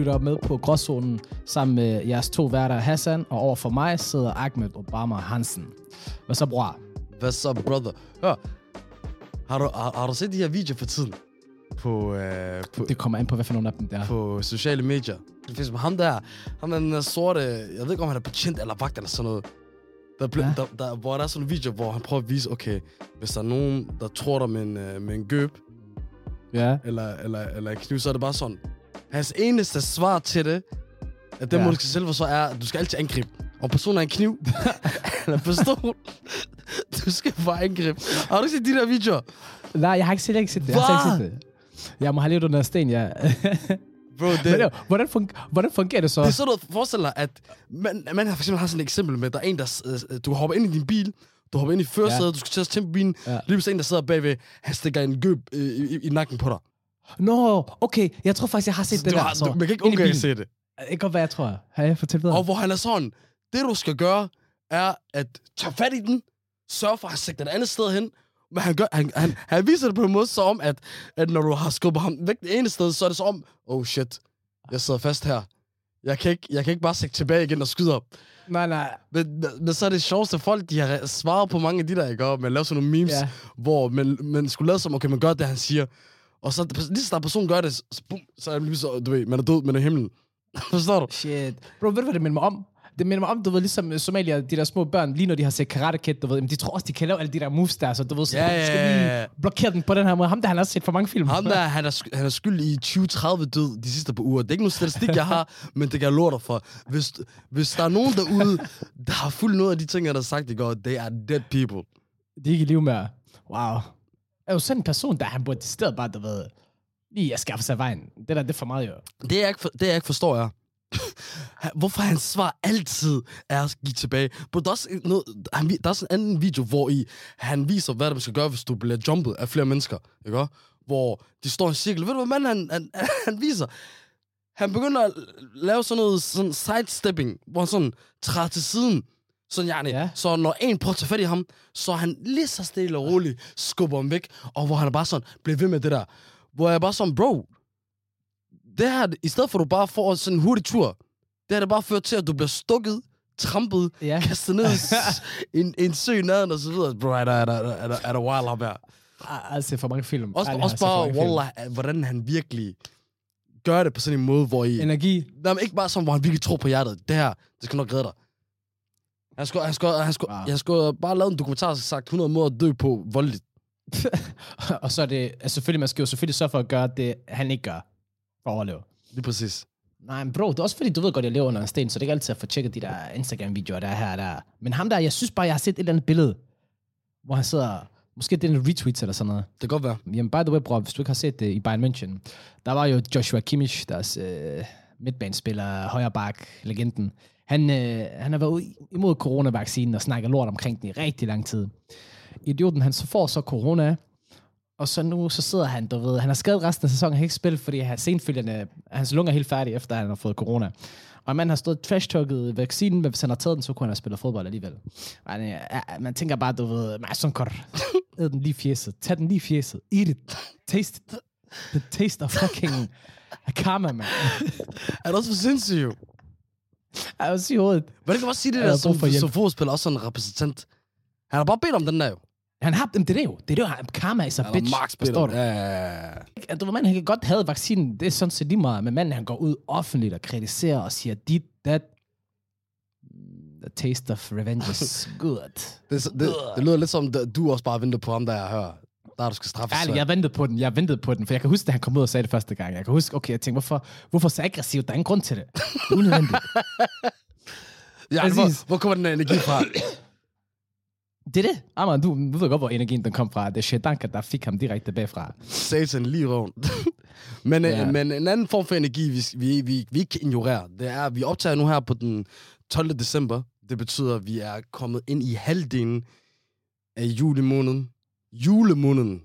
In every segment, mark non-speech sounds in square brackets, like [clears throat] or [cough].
Lytter med på Gråzonen sammen med jeres to værter Hassan, og over for mig sidder Ahmed Obama Hansen. Hvad så, bror? Hvad så, brother? Hør, har du, har, har du set de her videoer for tiden? På, øh, på, Det kommer an på, hvad for nogle af dem der er. på sociale medier. Det findes ham der, ham der, den der sorte, jeg ved ikke, om han er betjent eller vagt eller sådan noget. Der, ble, Ja. der, der, hvor der er sådan en video, hvor han prøver at vise, okay, hvis der er nogen, der tror dig med en, øh, med en gøb, Ja. eller, eller, eller en kniv, så er det bare sådan. Hans eneste svar til det, at den Ja. måde, du skal er, at du skal altid angribe. Om personen er en kniv, [laughs] eller en pistol, du skal bare angribe. Har du ikke set de der videoer? Nej, jeg har ikke set, jeg ikke set det. Jeg har ikke set det. Jeg må have levet under sten, ja. [laughs] Bro, det, Men, øh, hvordan, fun- hvordan fungerer det så? Det er sådan noget, forestil dig, at man, man har for eksempel har sådan et eksempel med, der er en, der, øh, du hopper ind i din bil, du hopper ind i førersædet, Ja. du skal til at tænde bilen, ja. lige pludselig en, der sidder bagved, han stikker en gøb øh, i, i, i nakken på dig. Nå, okay. Jeg tror faktisk, jeg har set Så det du der. har, så, du, man kan ikke undgå at se det. Det kan godt være, jeg tror. Har jeg fortalt videre? Og hvor han er sådan, det du skal gøre, er at tage fat i den, sørge for, at sætter et andet sted hen, men han, gør, han, han, han viser det på en måde så om, at, at når du har skubbet ham væk det ene sted, så er det så om, oh shit, jeg sidder fast her. Jeg kan ikke, jeg kan ikke bare sætte tilbage igen og skyde op. Nej, nej. Men, men, så er det sjoveste, folk de har svaret på mange af de der, ikke? Og man laver sådan nogle memes, ja. hvor man, man skulle lade som, okay, man gør det, han siger. Og så lige så snart personen gør det, så, bum, så er det så, du ved, man er død, man er i himlen. [laughs] Forstår du? Shit. Bro, ved du, hvad det minder mig om? Det minder mig om, du ved, ligesom Somalia, de der små børn, lige når de har set Karate Kid, du ved, jamen, de tror også, de kan lave alle de der moves der, så du ved, så du ja, skal lige blokere den på den her måde. Ham der, han har også set for mange film. Ham der, han er, han er skyld i 20-30 død de sidste par uger. Det er ikke nogen statistik, jeg har, [laughs] men det kan jeg love dig for. Hvis, hvis der er nogen derude, der har fulgt noget af de ting, jeg har sagt i går, they are dead people. De er ikke i live mere. Wow. Er jo sådan en person, der han burde stedet bare, du ved, lige at skaffe sig vejen. Det der, det er for meget, jo. Det jeg ikke, for, det jeg ikke forstår er, [laughs] hvorfor hans svar altid er at give tilbage. Bro, der, er også noget, han, der er sådan en anden video, hvor i, han viser, hvad der skal gøre, hvis du bliver jumpet af flere mennesker. Ikke? Hvor de står i en cirkel. Ved du, hvad manden han, han, [laughs] han viser? Han begynder at lave sådan noget sådan sidestepping, hvor han sådan træder til siden. Sådan, yani, Ja. Så når en prøver at tage fat i ham, så han lige så stille og roligt skubber ham væk. Og hvor han er bare sådan, bliver ved med det der. Hvor jeg er bare sådan, bro, det her, i stedet for at du bare får sådan en hurtig tur, det har det bare ført til, at du bliver stukket, trampet, Ja. kastet ned i [laughs] en, en sø naden og så videre. Bro, er der, er der, er der, er der wild ham her? Set for mange film. Også, Ærligt, også bare, film. wallah, hvordan han virkelig gør det på sådan en måde, hvor I... Energi. Nej, men ikke bare sådan, hvor han virkelig tror på hjertet. Det her, det skal nok redde dig. Han skulle, han skulle, han skulle, Wow. wow. jeg skulle bare lave en dokumentar, der sagt 100 måder at dø på voldeligt. [laughs] og så er det, altså selvfølgelig, man skal jo selvfølgelig sørge for at gøre det, han ikke gør, for at overleve. Lige præcis. Nej, men bro, det er også fordi, du ved godt, jeg lever under en sten, så det er ikke altid at få tjekket de der Instagram-videoer, der er her og der. Men ham der, jeg synes bare, jeg har set et eller andet billede, hvor han sidder, måske det er en retweet eller sådan noget. Det kan godt være. Jamen, by the way, bror, hvis du ikke har set det i Bayern München, der var jo Joshua Kimmich, deres øh, midtbanespiller, højre bak, legenden. Han, øh, han har været ude imod coronavaccinen og snakket lort omkring den i rigtig lang tid. Idioten, han så får så corona, og så nu så sidder han, du ved, han har skadet resten af sæsonen, han kan ikke spille, fordi han senfølgende, hans lunger er helt færdige, efter han har fået corona. Og man har stået trash-talket vaccinen, men hvis han har taget den, så kunne han have spillet fodbold alligevel. Man, ja, øh, man tænker bare, du ved, man sådan kort. Æd den lige fjeset. Tag den lige fjeset. Eat it. Taste it. The taste of fucking karma, man. [laughs] Er du også for sindssygt? Jeg vil sige hovedet. Men det kan også sige det der, som, som fodspiller, også en repræsentant. Han har bare bedt om den der, jo. Han har dem, det er det jo. Det er det jo. Karma is a Eller bitch. Max Forstår du? Ja, ja, ja. Du ved, manden, han kan godt have vaccinen. Det er sådan set lige meget. Men manden, han går ud offentligt og kritiserer og siger, dit, that, the taste of revenge is [laughs] good. Det, det, det lyder lidt som, du også bare venter på ham, der jeg hører. Der du skal straffes. Ærligt, jeg ventede på den. Jeg ventede på den, for jeg kan huske, da han kom ud og sagde det første gang. Jeg kan huske, okay, jeg tænkte, hvorfor, hvorfor så aggressivt? Der er ingen grund til det. Det er unødvendigt. [laughs] ja, præcis. hvor, hvor kommer den her energi fra? Det er det. Amman, du, du ved godt, hvor energien den kom fra. Det er Shedanka, der fik ham direkte bagfra. Satan lige røven. [laughs] men, Ja. ja. men en anden form for energi, vi, vi, vi, vi ikke kan ignorere, det er, at vi optager nu her på den 12. december. Det betyder, at vi er kommet ind i halvdelen af juli måneden. Julemåneden.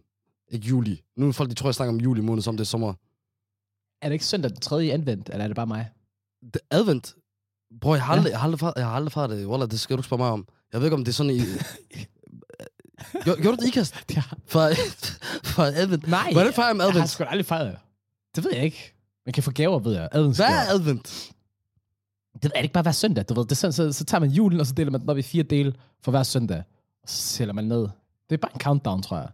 Ikke juli. Nu er folk, de tror, jeg snakker om juli måned, som det er sommer. Er det ikke søndag den tredje advent, eller er det bare mig? Det, advent. Bror, jeg har Ja. aldrig, jeg har aldrig, fa- jeg har aldrig det. Wallah, det skal du ikke spørge mig om. Jeg ved ikke, om det er sådan i... [laughs] Gjorde, du det ikast? Ja. For, for advent? Nej, Hvordan fejrer man jeg har advent? sgu aldrig fejret det. Det ved jeg ikke. Man kan få gaver, ved jeg. Advents Hvad er advent? Det er det ikke bare hver søndag, du ved. Det er sådan, så, så tager man julen, og så deler man den op i fire dele for hver søndag. Og så sælger man ned. Det er bare en countdown, tror jeg.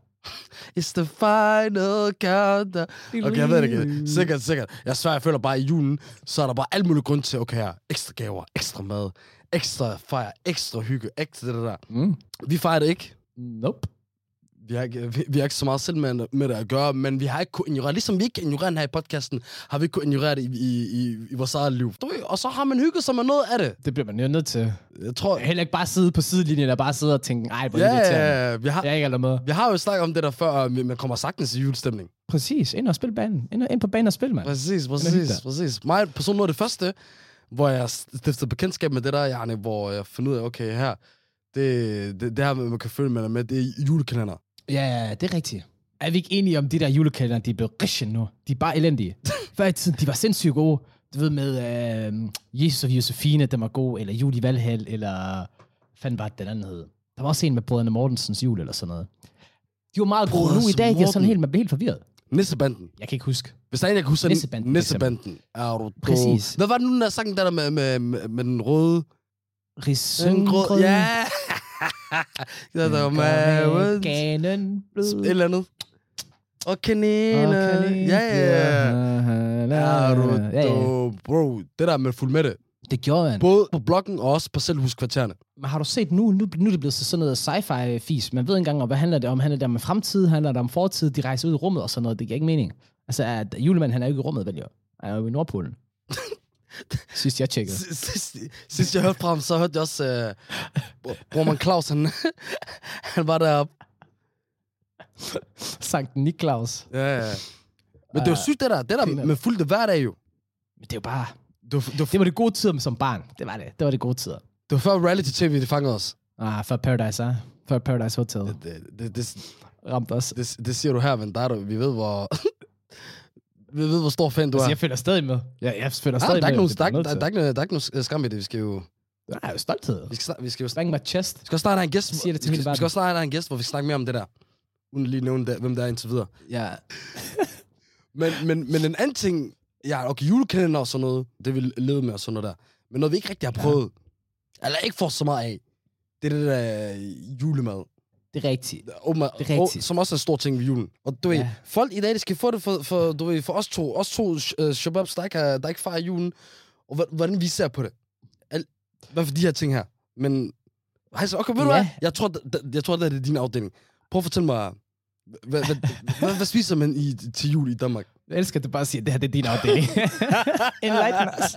It's the final countdown. Okay, jeg ved det ikke. Sikkert, sikkert. Jeg svær, jeg føler bare, at i julen, så er der bare alt muligt grund til, okay her, ekstra gaver, ekstra mad, ekstra fejr, ekstra hygge, ekstra det der. Mm. Vi fejrer det ikke. Nope. Vi har, ikke, vi, vi har ikke så meget selv med, med det at gøre, men vi har ikke kunnet ignorere, ligesom vi ikke kan ignorere den her i podcasten, har vi ikke kunnet ignorere det i, i, i, i vores eget liv. Du Og så har man hygget sig med noget af det. Det bliver man jo nødt til. Jeg tror, Heller ikke bare sidde på sidelinjen og bare sidde og tænke, ej, hvor ja, ja, ja, ja, vi har, Jeg er ikke med. vi har jo snakket om det der før, og man kommer sagtens i julestemning. Præcis. Ind og spil banen. Ind, ind på banen og spil, mand. Præcis, præcis, præcis. Mig personligt af det første, hvor jeg stiftede bekendtskab med det der, Jarne, hvor jeg fandt ud af, okay, her, det, det, det her, man kan følge med, med, det er julekalender. Ja, ja, det er rigtigt. Er vi ikke enige om, de der julekalender, de er blevet rigtig nu? De er bare elendige. [laughs] Før i tiden, de var sindssygt gode. Du ved med øh, Jesus og Josefine, den var god, eller Jul i Valhall, eller fanden var det, den anden hed. Der var også en med Brødrene Mortensens jul, eller sådan noget. De var meget gode. Nu i dag, jeg er sådan helt, man bliver helt forvirret. Nissebanden. Jeg kan ikke huske. Hvis der er en, jeg kan huske, Nissebanden, Nissebanden. Er du? Præcis. Hvad var det nu, der sang der, der med, med, med, med den røde? Risengrød. Ja! [laughs] det der med Ganen blød. et eller andet. Og kaniner. Ja, ja, ja. Ja, ja. Bro, det der med fuld med det. Det gjorde man. Både på bloggen og også på selvhuskvartererne. Men har du set nu, nu, nu er det blevet så sådan noget sci-fi-fis. Man ved ikke engang, hvad handler det om. Handler det om fremtid? Handler det om fortid? De rejser ud i rummet og sådan noget. Det giver ikke mening. Altså, at julemanden, han er jo ikke i rummet, vel jo. Han er jo i Nordpolen. [laughs] Sidst jeg tjekkede. Sidst, sidst, jeg hørte fra ham, så hørte jeg også, uh, Roman Claus, han, [laughs] han var deroppe. Sankt Niklaus. Ja, ja. Men det er jo sygt, det der. Det der med fuldt hver dag jo. Men det er jo bare... Det var, det, var, Det var det gode tider som barn. Det var det. Det var det gode tider. det var før reality-tv, det fangede os. Ah, før Paradise, ah. Før Paradise Hotel. Det, det, det, det, Ramte os. det, det siger du her, men der er du, vi ved, hvor... [laughs] vi ved, hvor stor fan du er. Altså, jeg følger stadig med. Jeg, jeg følger Ah, stadig der, er ikke med. nogen, der, er, nødt der, er ikke noget, der er ikke noget skam i det. Vi skal jo... Der er jo stolthed. Vi skal, vi skal jo Bang my chest. vi skal også snart have en gæst. Jeg siger det til vi, skal, vi skal også snart have en gæst, hvor vi snakker mere om det der. Uden lige nævne, det, hvem der er indtil videre. Ja. [laughs] Men, men, men en anden ting, ja, okay, julekalender og sådan noget, det vil lede med og sådan noget der. Men noget, vi ikke rigtig har Ja. prøvet, eller ikke får så meget af, det er det der julemad. Det er rigtigt. Oh, man, Det er rigtigt. som også er en stor ting ved julen. Og du ved, Ja. folk i dag, de skal få det for, for, du ved, for os to, os to uh, shababs, der ikke, har, der ikke fejrer julen, og hvordan vi ser på det. Al, hvad for de her ting her. Men, altså, okay, ved du Ja. hvad? Jeg tror, d- d- jeg tror, det er din afdeling. Prøv at fortælle mig, hvad, hvad, hvad, hvad spiser man i, til jul i Danmark? Jeg elsker, at du bare siger, at det her det er din afdeling. [laughs] Enlighten us.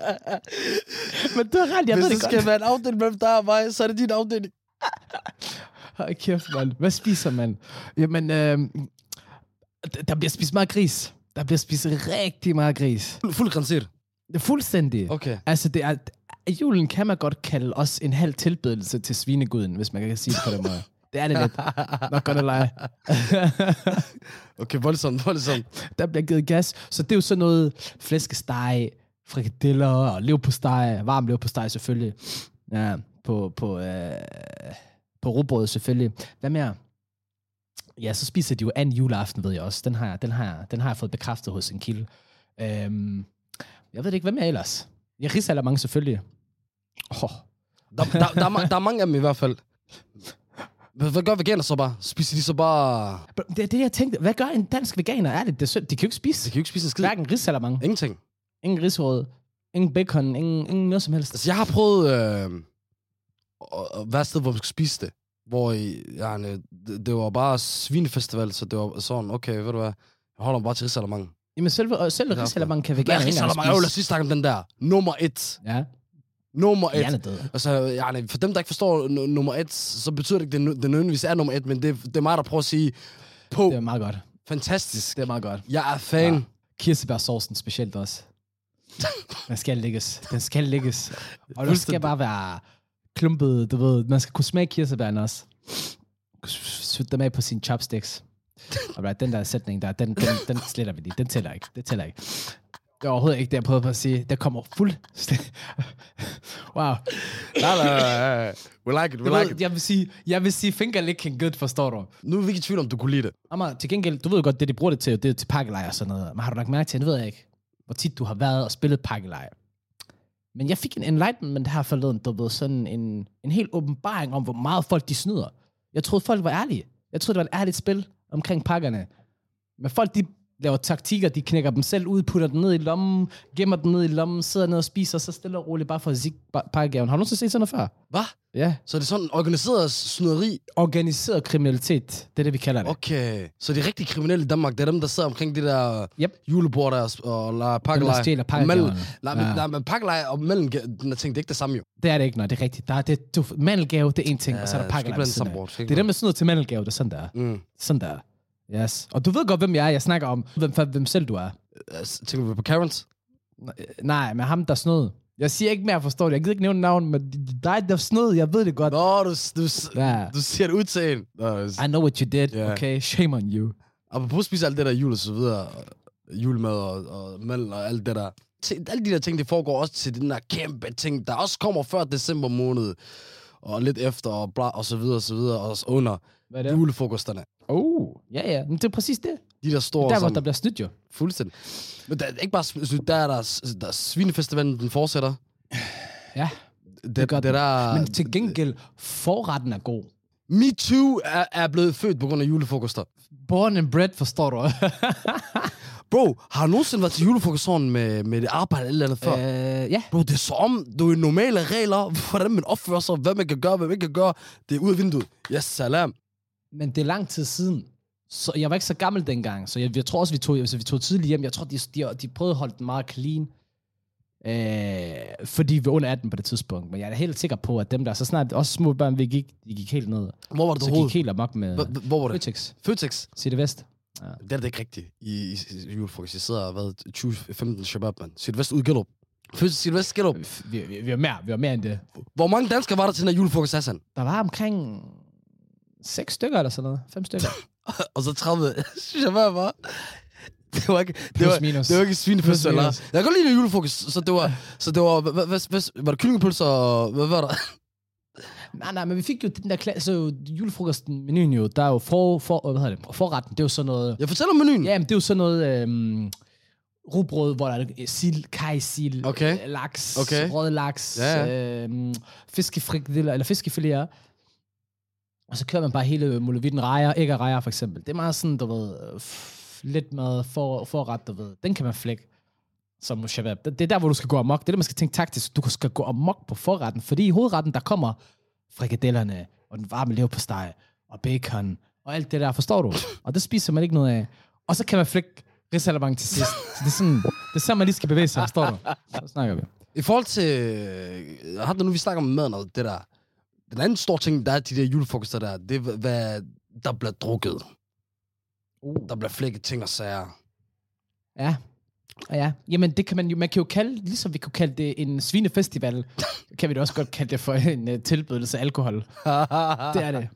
Men du har ret, jeg Hvis ved det det skal godt. være en afdeling mellem dig og mig, så er det din afdeling. [laughs] Hold kæft, mand. Hvad spiser man? Jamen, øh, der bliver spist meget gris. Der bliver spist rigtig meget gris. Fuld, fuld gransit. Det er fuldstændig. Okay. Altså, det er, julen kan man godt kalde også en halv tilbedelse til svineguden, hvis man kan sige det på den måde. Det er det lidt. Not gonna lie. [laughs] Okay, voldsomt, voldsomt. der bliver givet gas. Så det er jo sådan noget flæskesteg, frikadeller og leverpostej, varm leverpostej selvfølgelig. Ja, på, på, øh, på rugbrød selvfølgelig. Hvad mere? Ja, så spiser de jo anden juleaften, ved jeg også. Den har, jeg- den har, jeg- den har jeg fået bekræftet hos en kilde. Øhm, jeg ved ikke, hvem er ellers? Ja, risalamang selvfølgelig. Oh, Der, der, der, er, der er mange af dem i hvert fald. Hvad, gør veganer så bare? Spiser de så bare... det er det, jeg tænkte. Hvad gør en dansk veganer? Er det, det er synd. De kan jo ikke De spise kan jo ikke spise skid. hverken risalamang, Ingenting. ingen risråd, ingen bacon, ingen, ingen noget som helst. Altså, jeg har prøvet øh, at være et sted, hvor man skulle spise det. Hvor ja, det, det var bare svinefestival, så det var sådan, okay, ved du hvad, jeg holder mig bare til risalamang. Jamen, selv, og selv risalamang kan veganer er ikke engang risalamang? Jeg vil spise. lige snakke om den der. Nummer et. Ja, Nummer et. hjernedød. Altså, ja, for dem, der ikke forstår nu- nummer et, så betyder det ikke, at det, det nødvendigvis er nummer et, men det, det er mig, der prøver at sige, på, Det er meget godt. fantastisk. Det er meget godt. Jeg er fan. Ja. Kirsebærsaucen specielt også. Den skal lægges. Den skal lægges. Og det skal bare være klumpet, du ved. Man skal kunne smage kirsebærne også. Sødt dem af på sine chopsticks. Alright, den der sætning der, den, den, den sletter vi lige. Den tæller ikke. Det tæller ikke. Det er overhovedet ikke det, jeg prøvede på at sige. Der kommer fuld... [laughs] wow. Nej, nej. We like it, we like it. jeg vil sige, jeg vil sige finger licking good, forstår du? Nu er vi ikke i tvivl om, du kunne lide det. Amma, til gengæld, du ved godt, det de bruger det til, det er til pakkelejr og sådan noget. Men har du lagt mærke til, det ved jeg ikke. hvor tit du har været og spillet pakkelej. Men jeg fik en enlightenment her forleden, du ved, sådan en, en helt åbenbaring om, hvor meget folk de snyder. Jeg troede, folk var ærlige. Jeg troede, det var et ærligt spil omkring pakkerne. Men folk, de laver taktikker, de knækker dem selv ud, putter den ned i lommen, gemmer den ned i lommen, sidder ned og spiser, så stille og roligt, bare for pakkegaven. Har du nogensinde set sådan noget før? Hvad? Ja. Så er det sådan organiseret snyderi? Organiseret kriminalitet, det er det, vi kalder det. Okay. Så de rigtig kriminelle i Danmark, det er dem, der sidder omkring det der Yep. julebord der og lader Dem, der stjæler mellem- men, Ja. nej, men pakkelej og mellem den er ting, det er ikke det samme jo. Det er det ikke, nej, det er rigtigt. Der er det, du, mandelgave, det er en ting, ja, og så er der du skal ikke pakkelej ved blande siden af. sammen, bror. Du skal ikke Det er dem, der snyder til mandelgave, det er sådan, der er. Mm. Sådan der. Yes. Og du ved godt, hvem jeg er. Jeg snakker om, hvem, hvem selv du er. Altså, Tænker vi på Karens? Nej, men ham, der snød. Jeg siger ikke mere, forstår du. Jeg gider ikke nævne navn, men dig, der snød, jeg ved det godt. Nå, du, du, Ja. du siger det ud til en. Nå, I know what you did, Ja. okay? Shame on you. Apropos spise alt det der jul og så videre, og julemad og, og mandel og alt det der. Til, alle de der ting, det foregår også til den der kæmpe ting, der også kommer før december måned, og lidt efter, og, bla, og så videre, og så videre, og også under Hvad er det? julefrokosterne. Oh, ja, ja. Men det er præcis det. De der store Der, hvor der bliver snydt jo. fuldstændig. Men der er ikke bare, sv- der er der, der er svinefestivalen, den fortsætter. [sighs] Ja, Det, det gør det der, Men til gengæld, forretten er god. Me Too er, er blevet født på grund af julefrokoster. Born and bred, forstår du? [laughs] Bro, har du nogensinde været til julefrokosten med, med det arbejde eller andet før? øh, ja. Bro, det er så om, du er normale regler, [laughs] hvordan man opfører sig, hvad man kan gøre, hvad man ikke kan gøre. Det er ud af vinduet. Yes, salam. Men det er lang tid siden. Så jeg var ikke så gammel dengang, så jeg, jeg tror også, vi tog, altså, vi tog tidligt hjem. Jeg tror, de, de, de prøvede at holde den meget clean. Øh, fordi vi var under 18 på det tidspunkt. Men jeg er helt sikker på, at dem der, så snart også små børn, vi gik, de gik helt ned. Hvor var det Så gik helt amok med Hvor, hvor var det? Føtex. Føtex. City Vest. Det er det ikke rigtigt i, i, i julefrokost. Jeg sidder og været 20-15 shabab, man. Sydvest ud Gellup. Føtex Sydvest Gellup. Vi, vi, vi, var mere, vi var mere end det. Hvor mange danskere var der til den her julefrokost, Hassan? Der var omkring seks stykker eller sådan noget. Fem stykker. [laughs] og så 30 [laughs] shabab, var. Det var ikke, det Plus var, minus. det var ikke Plus eller? Jeg kan godt lide julefrokost, så det var, så det var, hvad, hvad, hvad, var der kyllingepølser, og hvad var der? [laughs] nej, nej, men vi fik jo den der klasse, så julefrokosten, menuen jo, der er jo for, for, hvad hedder det, forretten, det er jo sådan noget, Jeg fortæller menuen. ja, men det er jo sådan noget, øhm, rugbrød, hvor der er sild, kajsild, Okay. laks, Okay. rød laks, Ja, øhm, fiskefrikadeller, eller fiskefiléer. Og så kører man bare hele muligheden rejer, ikke rejer for eksempel. Det er meget sådan, du ved, øh, f- lidt mad, for, forret, du ved. Den kan man flække som shabab. Det det er der, hvor du skal gå amok. Det er der, man skal tænke taktisk. Du skal gå amok på forretten, fordi i hovedretten, der kommer frikadellerne, og den varme leverpostej, og bacon, og alt det der, forstår du? Og det spiser man ikke noget af. Og så kan man flække risalamang til sidst. Så det er sådan, det er sådan, man lige skal bevæge sig, forstår du? Så snakker vi. I forhold til... Øh, har du nu, vi snakker om maden og det der... Den anden store ting, der er de der julefrokoster der, det er, hvad der bliver drukket. Uh. Der bliver flækket ting og sager. Ja. Ja, ja. Jamen, det kan man jo, man kan jo kalde, ligesom vi kunne kalde det en svinefestival, [laughs] kan vi da også godt kalde det for en uh, tilbydelse af alkohol. Det er det.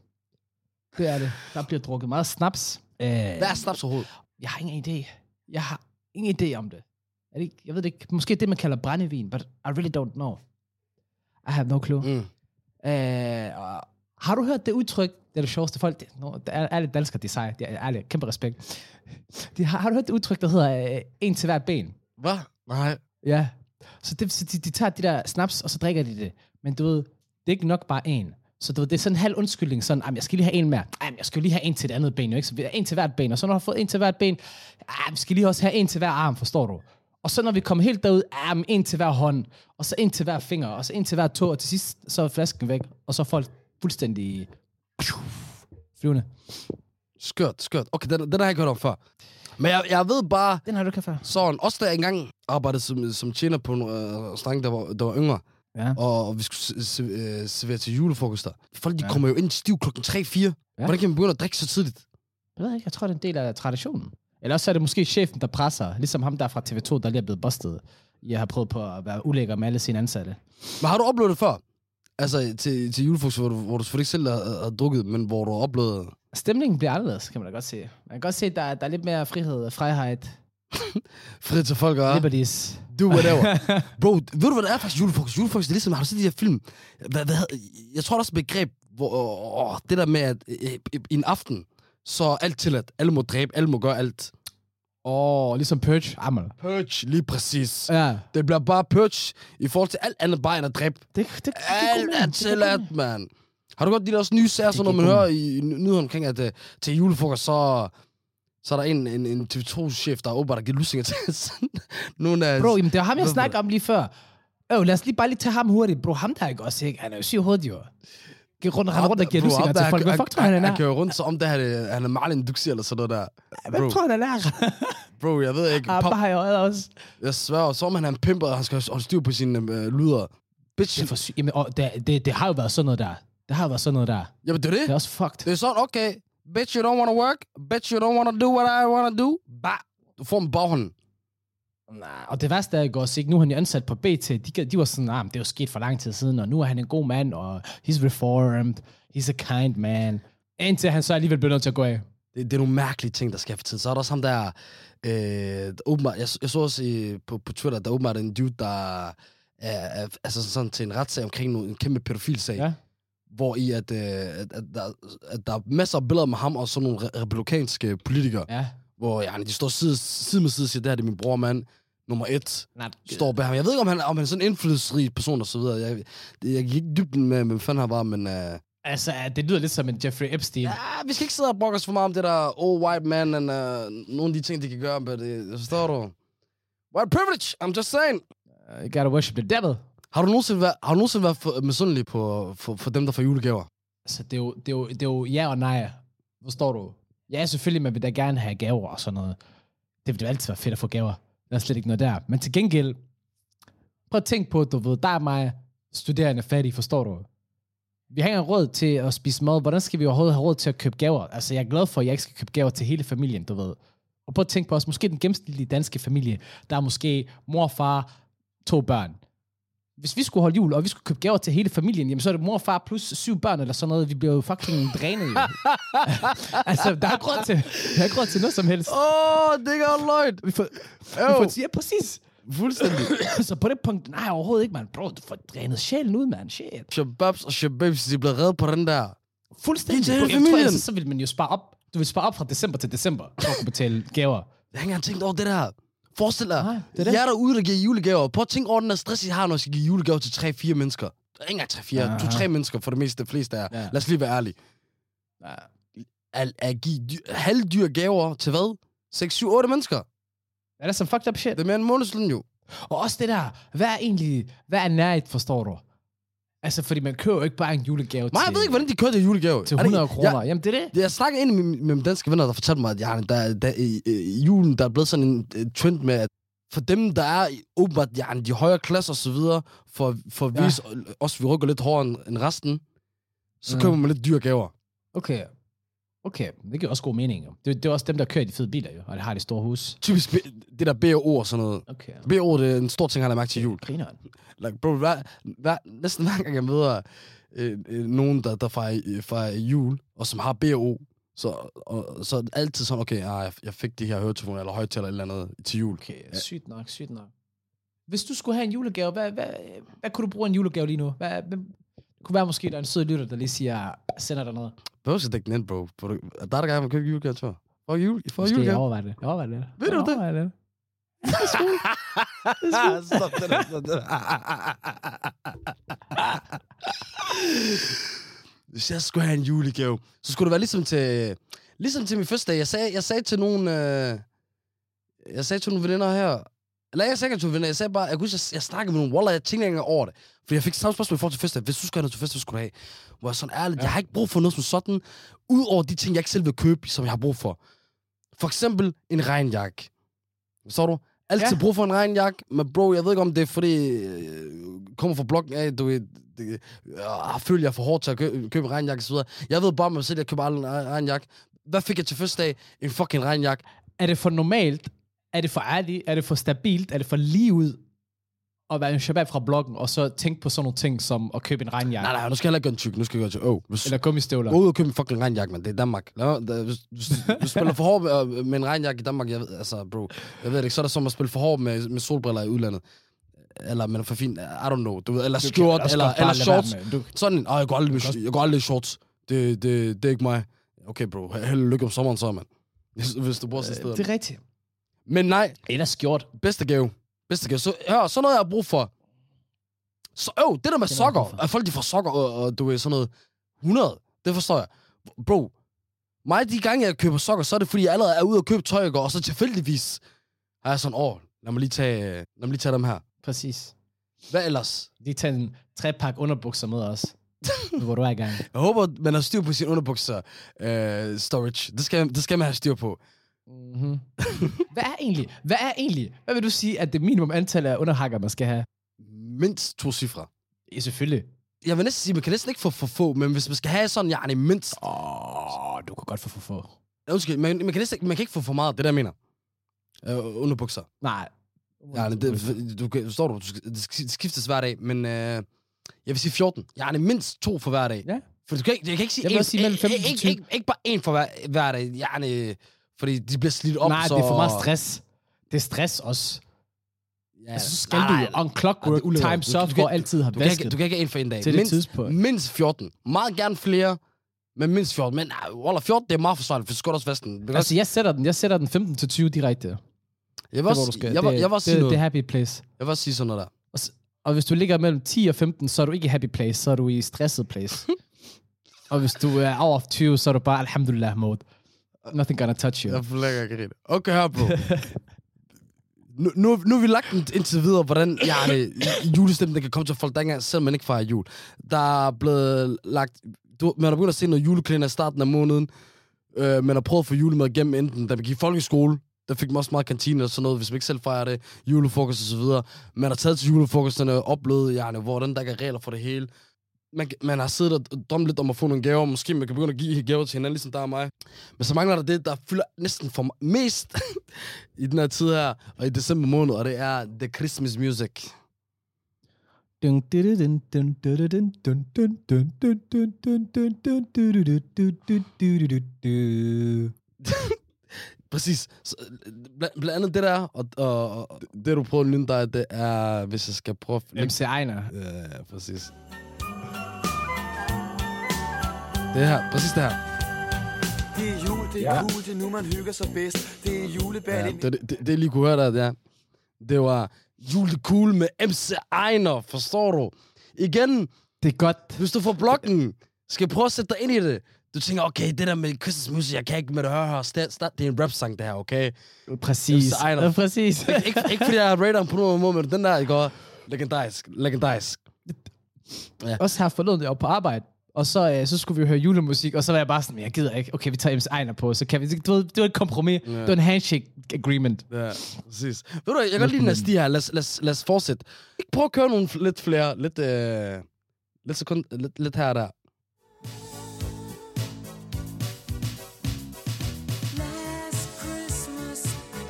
Det er det. Der bliver drukket meget snaps. Uh, Hvad er snaps overhovedet? Jeg har ingen idé. Jeg har ingen idé om det. Er det jeg ved det ikke. Måske det, man kalder brændevin, but I really don't know. I have no clue. Mm. Og har du hørt det udtryk? Det er det sjoveste folk. Det, no, det er ærligt danskere, de er seje. De er ærligt, kæmpe respekt. De, har, har du hørt det udtryk, der hedder uh, en til hvert ben? Hvad? Nej. Ja. Så, det, så de, de tager de der snaps, og så drikker de det. Men du ved, det er ikke nok bare en. Så du ved, det er sådan en halv undskyldning, sådan, "Jamen, jeg skal lige have en mere. Ej, men jeg skal lige have en til det andet ben, jo, ikke? Så en til hvert ben, og så når du har fået en til hvert ben, vi skal lige også have en til hver arm, forstår du? Og så når vi kommer helt derud, men en til hver hånd, og så en til hver finger, og så en til hver tå, og til sidst så er flasken væk, og så er folk fuldstændig flyvende. Skørt, skørt. Okay, den, den har jeg ikke hørt om før. Men jeg, jeg ved bare, Den har du ikke før. sådan, også da jeg engang arbejdede som, som tjener på en øh, restaurant, der var, der var yngre, Ja. og vi skulle se, se, øh, servere til julefrokoster. Folk, de ja. kommer jo ind stiv klokken 3-4. Ja. Hvordan kan man begynde at drikke så tidligt? Jeg ved ikke, jeg tror, det er en del af traditionen. Eller også er det måske chefen, der presser, ligesom ham der fra TV2, der lige er blevet bustet. Jeg har prøvet på at være ulækker med alle sine ansatte. Men har du oplevet det før? Altså til, til julefrokost, hvor du, hvor du selvfølgelig ikke selv har, har drukket, men hvor du har oplevet... Stemningen bliver anderledes, kan man da godt se. Man kan godt se, at der, der er lidt mere frihed, frihed, [laughs] Frihed til folk og liberties. do whatever. [laughs] Bro, ved du, hvad det er faktisk julefrokost? Julefrokost, det er ligesom, har du set de her film? Hvad, hvad, jeg tror, der er også et begreb, hvor åh, det der med, at øh, i en aften, så er alt tilladt. Alle må dræbe, alle må gøre alt. Åh, oh, ligesom Purge. Amal. Purge, lige præcis. Ja. Det bliver bare purge i forhold til alt andet bare end at dræbe. Det, det, det, Alt er tilladt, mand. Har du godt de der også nye serier, så når man hører i nyheden omkring, at uh, til julefrokost, så, så er der en, en, en TV2-chef, der åbenbart har givet lusinger til [laughs] sådan nogle af... Bro, jamen, det var ham, jeg snakkede om lige før. Øh, lad os lige bare lige tage ham hurtigt. Bro, ham der er ikke også, ikke? Han er jo syg hovedet, jo. Rundt, han rundt og giver lusinger til folk. Hvad fuck tror han, han Han er? kører rundt, så om det han er, han er Marlin Duxi eller sådan noget der. Hvad Bro, tror han, han er? bro, jeg ved ikke. Ah, bare har jeg også. jeg sværger, så om han er en pimper, og han skal holde styr på sine øh, lyder. Bitch, Det er for. Jamen, og det, det, det, har jo været sådan noget der. Det har jo været sådan noget der. jamen det er det. Det er også fucked. Det er sådan, okay, bitch, you don't wanna work, bitch, you don't wanna do what I wanna do. Bah, du får en baghånd. Nej, og det værste er ikke også, ikke? Nu er han jo ansat på BT. De, de var sådan, ah, det er jo sket for lang tid siden, og nu er han en god mand, og he's reformed. He's a kind man. Indtil han så alligevel bliver nødt til at gå af. Det, det er nogle mærkelige ting, der sker for tiden. Så er der også ham der, øh, der åbenbart, jeg, jeg så også i, på, på Twitter, der er åbenbart en dude, der er, er altså sådan til en retssag omkring nogle, en kæmpe pædofilsag, Ja. hvor i at, øh, at, at, der, at der er masser af billeder med ham og sådan nogle re- republikanske politikere, Ja. hvor ja, de står side, side med side og siger, det her det er min bror, mand. Nummer et Not står bag ham. Jeg ved ikke, om han, om han er sådan en indflydelsesrig person og så videre. Jeg, jeg gik ikke dybden med, hvad fanden han var, men... Øh, Altså, det lyder lidt som en Jeffrey Epstein. Ja, vi skal ikke sidde og brokke os for meget om det der old white man, and, uh, nogle af de ting, de kan gøre, men det forstår du? White privilege, I'm just saying. Uh, you gotta worship the devil. Har du nogensinde været, har du nogensinde været for, misundelig på, for, for dem, der får julegaver? Altså, det er, jo, det, er jo, det er jo ja og nej. Forstår du? Ja, selvfølgelig, man vil da gerne have gaver og sådan noget. Det vil jo altid være fedt at få gaver. Der er slet ikke noget der. Men til gengæld, prøv at tænke på, du ved, der er mig, studerende fattig, forstår du? Vi har ikke råd til at spise mad. Hvordan skal vi overhovedet have råd til at købe gaver? Altså, jeg er glad for, at jeg ikke skal købe gaver til hele familien, du ved. Og prøv at tænke på os, måske den gennemsnitlige danske familie, der er måske mor far, to børn. Hvis vi skulle holde jul, og vi skulle købe gaver til hele familien, jamen så er det mor far plus syv børn eller sådan noget. Vi bliver jo fucking drænet jo. [laughs] altså, der er råd til, der er råd til noget som helst. Åh, oh, det er løgn. Vi får, vi Jo. får, ja, præcis. Fuldstændig. [clears throat] så på det punkt, nej, overhovedet ikke, mand. Bro, du får drænet sjælen ud, mand. Shit. Shababs og shababs, de bliver reddet på den der. Fuldstændig. Det er hele jeg tror, familien. ellers, så vil man jo spare op. Du vil spare op fra december til december, for at kunne betale gaver. Jeg har ikke engang tænkt over det der. Forestil dig, Nej, det er det. jer derude, der giver julegaver. Prøv at tænke over den der stress, I har, når I skal give julegaver til 3-4 mennesker. Ikke engang 3-4, Aha. 2-3 mennesker for det meste, de fleste er. Ja. Lad os lige være ærlige. Ja. At, at give dy- halvdyr gaver til hvad? 6-7-8 mennesker. Er det som fucked up shit? Det er mere en månedsløn jo. Og også det der, hvad er egentlig, hvad er nærigt, forstår du? Altså, fordi man køber jo ikke bare en julegave Nej, til, jeg ved ikke, hvordan de kører det julegave. til Er det 100 ikke- kroner. Jeg, Jamen, det er det. jeg snakkede ind med, med mine danske venner, der fortalte mig, at ja, der, der, i, i julen, der er blevet sådan en uh, trend med, at for dem, der er i- åbenbart ja, de højere klasser og så videre, for, for at Ja. vise ja. os, vi rykker lidt hårdere end, end resten, så Ja. køber man lidt dyre gaver. Okay. Okay, det giver også god mening. Jo. Det, det er også dem, der kører i de fede biler, jo, og det har de store hus. Typisk B- det der B&O og sådan noget. Okay. B&O, det er en stor ting, han har mærke til jul. Grineren. Like, bro, hver, hver, næsten hver gang jeg møder øh, øh, nogen, der, der fejrer, øh, fejrer jul, og som har B&O, så, og, så altid sådan, okay, ah, jeg, fik de her høretelefoner eller højtaler eller andet til jul. Okay, sygt nok, sygt nok. Hvis du skulle have en julegave, hvad, hvad, hvad kunne du bruge en julegave lige nu? Hvad, hvad, det kunne være måske, der er en sød lytter, der lige siger, sender dig noget. Behøver skal dække den ind, bro. Der er der gerne vil købe julegave, tror jeg. For jul, for Måske jeg overvejer det. Jeg overvejer det. Ved du Jeg det? overvejer det. [laughs] Stop det der, stop det der. Hvis jeg skulle have en julegave, så skulle det være ligesom til, ligesom til min første dag. Jeg sagde, jeg sagde til nogle, øh, jeg sagde til nogle veninder her, eller jeg til nogle venner, jeg sagde bare, jeg, kunne, jeg, jeg snakkede med nogle, wallah, jeg tænkte ikke engang over det. Fordi jeg fik samme spørgsmål i forhold til fester. Hvis du skal have noget til fester, skulle du have? Hvor jeg sådan ærligt, ja. jeg har ikke brug for noget som sådan, udover de ting, jeg ikke selv vil købe, som jeg har brug for. For eksempel en regnjakke. Så du? Altid Ja. brug for en regnjakke, men bro, jeg ved ikke, om det er fordi, øh, kommer fra blokken af, du ved, det, jeg føler, jeg er for hårdt til at købe, købe en regnjakke videre. Jeg ved bare med mig selv, at jeg køber aldrig en re- regnjakke. Hvad fik jeg til første dag? En fucking regnjakke. Er det for normalt? Er det for ærligt? Er det for stabilt? Er det for lige ud? At være en shabab fra bloggen, og så tænke på sådan nogle ting som at købe en regnjakke. Nej, nej, nu skal jeg heller ikke gøre en tyk. Nu skal jeg gøre til, åh, oh, hvis, Eller gummistøvler. Gå ud og købe en fucking regnjakke, man. Det er Danmark. Lad, mig- da, hvis, hvis, hvis du spiller for hård med, med en regnjakke i Danmark, jeg ved, altså, bro, jeg ved det ikke, så er det som at spille for hård med, med solbriller i udlandet. Eller man er for fin, I don't know. Du ved, eller Du kan skjort, eller, eller shorts. Du, Sådan åh, jeg går aldrig, med, jeg går aldrig i shorts. Det, det, det er ikke mig. Okay, bro. Held lykke om sommeren så, mand. [laughs] Hvis, hvis du bor sådan et sted. det er rigtigt. Men nej, Eller skjort. bedste gave. Bedste gave. Så, hør, så noget, jeg har brug for. Så, øv, det der med Det er sokker. At folk, de får sokker, og, og du ved, sådan noget 100. Det forstår jeg. Bro, mig de gange, jeg køber sokker, så er det, fordi jeg allerede er ude og købe tøj, i går, og så tilfældigvis har jeg sådan, åh, lad mig lige tage, lad mig lige tage dem her. Præcis. Hvad ellers? De tager en trepak underbukser med os. hvor du er i gang. Jeg håber, man har styr på sine underbukser uh, storage. Det skal, det skal man have styr på. Mm-hmm. [laughs] hvad er egentlig, hvad er egentlig, hvad vil du sige, at det minimum antal af underhakker, man skal have? Mindst to cifre. Ja, selvfølgelig. Jeg vil næsten sige, man kan næsten ikke få for få, men hvis man skal have sådan, ja, mindst... Åh, oh, du kan godt få for få. Undskyld, man, man, kan næsten, ikke- man kan ikke få for meget, det er der, jeg mener. Uh, underbukser. Nej. Ja, det, det, du, kan- forstår du, du skal, det det skiftes hver dag, men uh, jeg vil sige 14. Jeg er mindst to for hver dag. Ja. For du kan ikke, jeg kan ikke sige, Jeg vil en, sige mellem 15 til ikke, 20. ikke, ikke, bare en for hver, hver dag. Jeg fordi de bliver slidt op, Nej, så... det er for meget stress. Det er stress også. Ja, Altså, så skal nej, du nej, on clockwork, det ulækkert. time for kan- altid har Du kan, vasket du kan ikke en for en dag. til det mindst, tidspunkt. mindst 14. Meget gerne flere, men mindst 14. Men uh, Waller, 14, det er meget forsvarligt, for så skal også vaske den. Det Altså, jeg sætter den, jeg sætter den 15 til 20 direkte. Jeg vil Det, hvor jeg, vil, det, jeg også sige det, noget. det er happy place. Jeg også sige sådan noget der. Og, og hvis du ligger mellem 10 og 15, så er du ikke i happy place, så er du i stresset place. [laughs] og hvis du er over 20, så er du bare alhamdulillah mode. Nothing gonna touch you. Jeg får lækker at grine. Okay, her, bro. [laughs] nu, nu, nu har vi lagt den indtil videre, hvordan ja, julestemningen kan komme til folk, der engang, selv man ikke fejrer jul. Der er blevet lagt... Du, man har begyndt at se noget juleklæder i starten af måneden. Øh, man har prøvet at få julemad igennem enten, da man gik folkeskole, der fik man også meget kantine og sådan noget, hvis man ikke selv fejrer det, julefrokost og så videre. Man har taget til julefrokosterne og oplevet, ja, hvordan der ikke er regler for det hele man, man har siddet og drømt lidt om at få nogle gaver, måske man kan begynde at give gaver til hinanden, ligesom der og mig. Men så mangler der det, der fylder næsten for mest i den her tid her, og i december måned, og det er The Christmas Music. Præcis. Så, bl- blandt andet det der, og, og, og det du prøver at lytte dig, det er, hvis jeg skal prøve... MC Ejner. Ja, præcis. Det her, præcis det her. Det er jul, det er Ja. cool, det er nu man hygger sig bedst. Det er julebal Ja, det, det, det, det, lige kunne høre der, det, er, det var Jul det cool med MC Ejner, forstår du? Igen, Det er godt. hvis du får blokken, skal prøve at sætte dig ind i det. Du tænker, okay, det der med Christmas music, jeg kan ikke med det høre her. Start, start, det er en rap-sang, det her, okay? Præcis. MC Ejner. Ja, præcis. Ik- ikke, ikke fordi jeg rater ham på nogen måde, men den der, ikke går legendarisk, legendarisk. Også her forleden, jeg var på arbejde, og så, øh, så skulle vi høre julemusik, og så var jeg bare sådan, "Men jeg gider ikke. Okay, vi tager MC Ejner på, så kan vi... Du ved, det var et kompromis. Ja. Det var en handshake agreement. Ja, præcis. Ved du, jeg kan godt lide den her sti her. Lad, os- lad, os- lad os fortsætte. Ikke prøve at køre nogle lidt flere, lidt, øh, lidt, sekund, lidt, lidt her og der.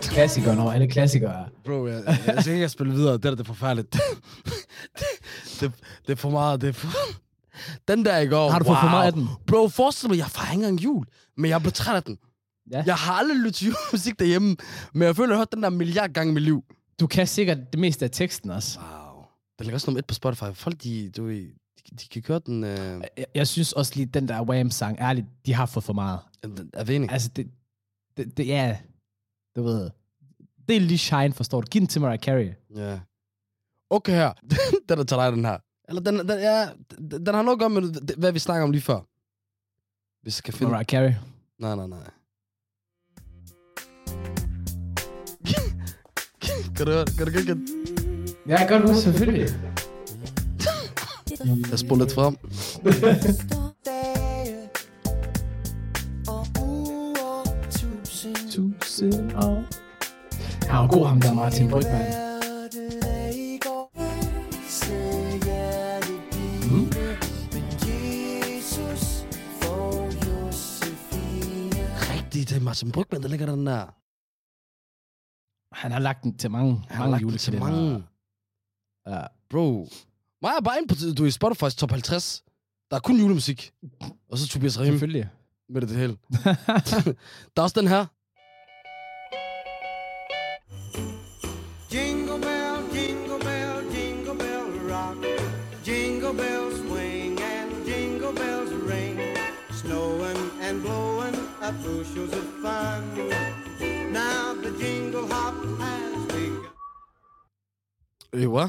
Klassikeren over alle klassikere. Bro, jeg, jeg, jeg at spille videre. Det der, det er forfærdeligt. [laughs] det, det, det er for meget. Det er for... Den der i går, Har du fået for meget af den? Bro, forestil mig, jeg fejrer ikke engang jul, men jeg af den. Ja. Jeg har aldrig lyttet til julemusik derhjemme, men jeg føler, jeg har hørt den der milliard gange i mit liv. Du kan sikkert det meste af teksten også. Wow. Der ligger også nummer et på Spotify. Folk, de, du, de, de kan køre den... Øh, Jeg, jeg synes også lige, den der Wham-sang, ærligt, de har fået for meget. er vi enige? Altså, det, det, det er... Du ved... Det er lige shine, forstår du? Giv den til Mariah Carey. Ja. Okay her. [laughs] den er til dig, den her. Eller den, den, ja, den, den har noget at gøre med, det- hvad vi snakker om lige før. Hvis jeg kan finde... Mariah Carey. Nej, nej, nej. [laughs] kan du høre? Kan du ikke? Ja, jeg godt huske, selvfølgelig. Jeg spoler lidt frem. Tusind år. Han var god, ham der Martin Brygman. Martin Brygman, der ligger den der. Han har lagt den til mange, Han har mange lagt den til mange. Ja. Bro. Mig er bare inde på, du er i Spotify's top 50. Der er kun julemusik. Og så Tobias Rahim Selvfølgelig. med det hele. [laughs] Der er også den her. Fun. Now the jingle hop has begun. Øh, hvad?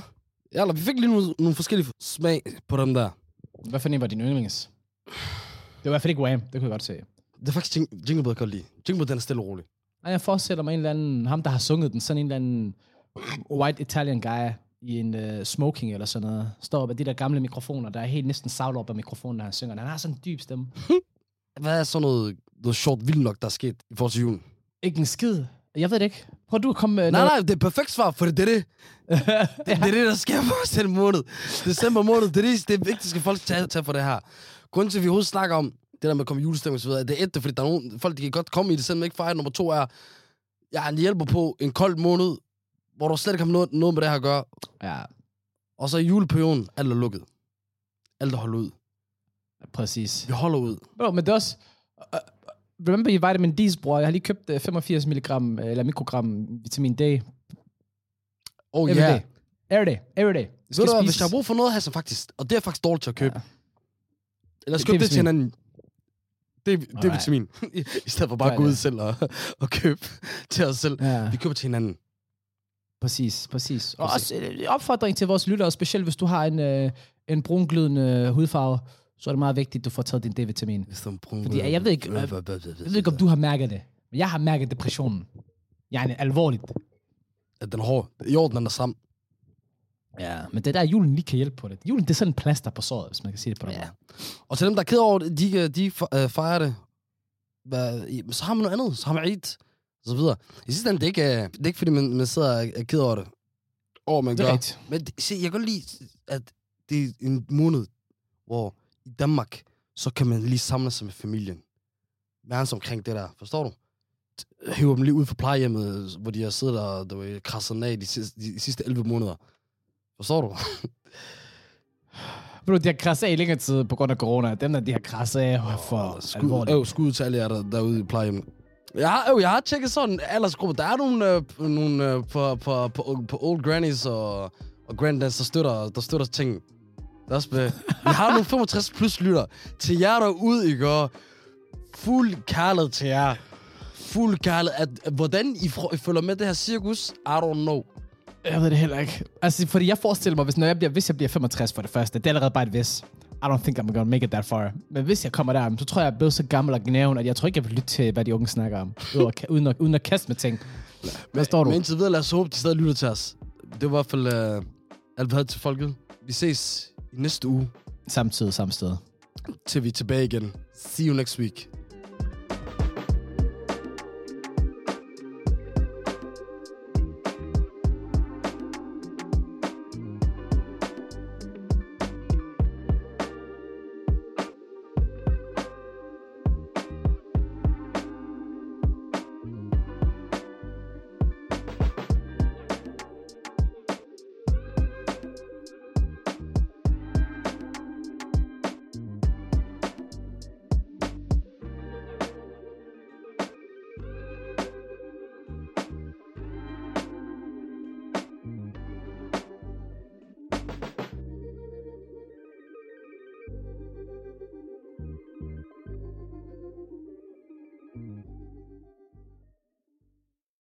Ja, vi fik lige nogle, nogle forskellige smag på dem der. Hvad for en var din yndlings? Det var i hvert fald ikke Wham, det kunne jeg godt se. Det er faktisk Jing- Jingle Bell, jeg kan godt lide. Jingle Bell, den er stille og rolig. Nej, jeg forestiller mig en eller anden, ham der har sunget den, sådan en eller anden white Italian guy i en uh, smoking eller sådan noget. Står op af de der gamle mikrofoner, der er helt næsten savlet op af mikrofonen, når han synger. Han har sådan en dyb stemme. Hvad er så noget, noget sjovt vildt nok, der er sket i forhold til julen? Ikke en skid. Jeg ved det ikke. Prøv du at komme med Nej, nej, det er perfekt svar, for det er det. det, [laughs] det er det, der sker for os den måned. December måned, det er det, det er vigtigt, at folk tage, tage for det her. Grunden til, at vi overhovedet snakker om det der med at komme i julestemning og så videre, det er et, det fordi der er nogen, folk, de kan godt komme i december, ikke fejre. Nummer to er, jeg er en hjælper på en kold måned, hvor du slet ikke har noget, noget med det her at gøre. Ja, Og så i juleperioden, alt er lukket. Alt er holdt ud. præcis. Vi holder ud. Bro, men det er også... Remember i Vitamin D's, bror? Jeg har lige købt uh, 85 mg, eller mikrogram vitamin D. Oh Every ja. day. Every day. Every day. Det Ved du hvad, hvis jeg har brug for noget her, så faktisk, og det er faktisk dårligt til at købe. Ja. Lad os Det- købe det det, til hinanden. Det, det er vitamin. [laughs] I, stedet for bare at gå ud selv og, [laughs] og købe til os selv. Ja. Vi køber til hinanden. Præcis, præcis. Og Præcis. også en opfordring til vores lyttere, specielt hvis du har en, øh, en brunglødende hudfarve, så er det meget vigtigt, at du får taget din D-vitamin. Fordi jeg ved ikke, øh, Jeg ved ikke, om du har mærket det, men jeg har mærket depressionen. Jeg er alvorligt. At den er hård. Orden, den er sammen. Ja, men det er der, julen lige kan hjælpe på det. Julen, det er sådan en plaster på såret, hvis man kan sige det på den Ja. måde. Og til dem, der er ked over det, de, de øh, fejrer det. Så har man noget andet. Så har man Eid. Og så videre. I sidste ende, det er ikke, øh, det er ikke fordi, man, man sidder og er ked over det. Over, man Det er gør. rigtigt. Men se, jeg kan godt lide, at det er en måned, hvor i Danmark, så kan man lige samle sig med familien. Værens omkring det der, forstår du? Hiver dem lige ud fra plejehjemmet, hvor de har siddet og du ved, krasset af de sidste, de sidste 11 måneder. Forstår du? Bro, de har krasset af i længere tid på grund af corona. Dem der, de har krasset af for skud, alvorligt. øh, skud til alle jer der, derude i plejehjemmet. Jeg har, øh, jeg har tjekket sådan aldersgruppe. Der er nogle, øh, nogle øh, på, på, på, på Old Grannies og, og Granddads, der støtter, der støtter ting. Der er også med, vi har nogle 65 plus lytter. Til jer derude, I går. Fuld kærlighed til jer. Fuld kærlighed. At, at, hvordan I, I følger med det her cirkus, I don't know. Jeg ved det heller ikke. Altså, fordi jeg forestiller mig, hvis, når jeg bliver, hvis jeg bliver 65 for det første, det er allerede bare et vis. I don't think I'm gonna make it that far. Men hvis jeg kommer der, så tror jeg, jeg er blevet så gammel og gnæven, at jeg tror ikke, jeg vil lytte til, hvad de unge snakker om. Uden at, uden at, kaste med ting. Hvad står du? Men indtil videre, lad os håbe, de stadig lytter til os. Det var i hvert fald uh, alt, vi havde til folket. Vi ses i næste uge, Samtidig, samme sted. til vi er tilbage igen. See you next week.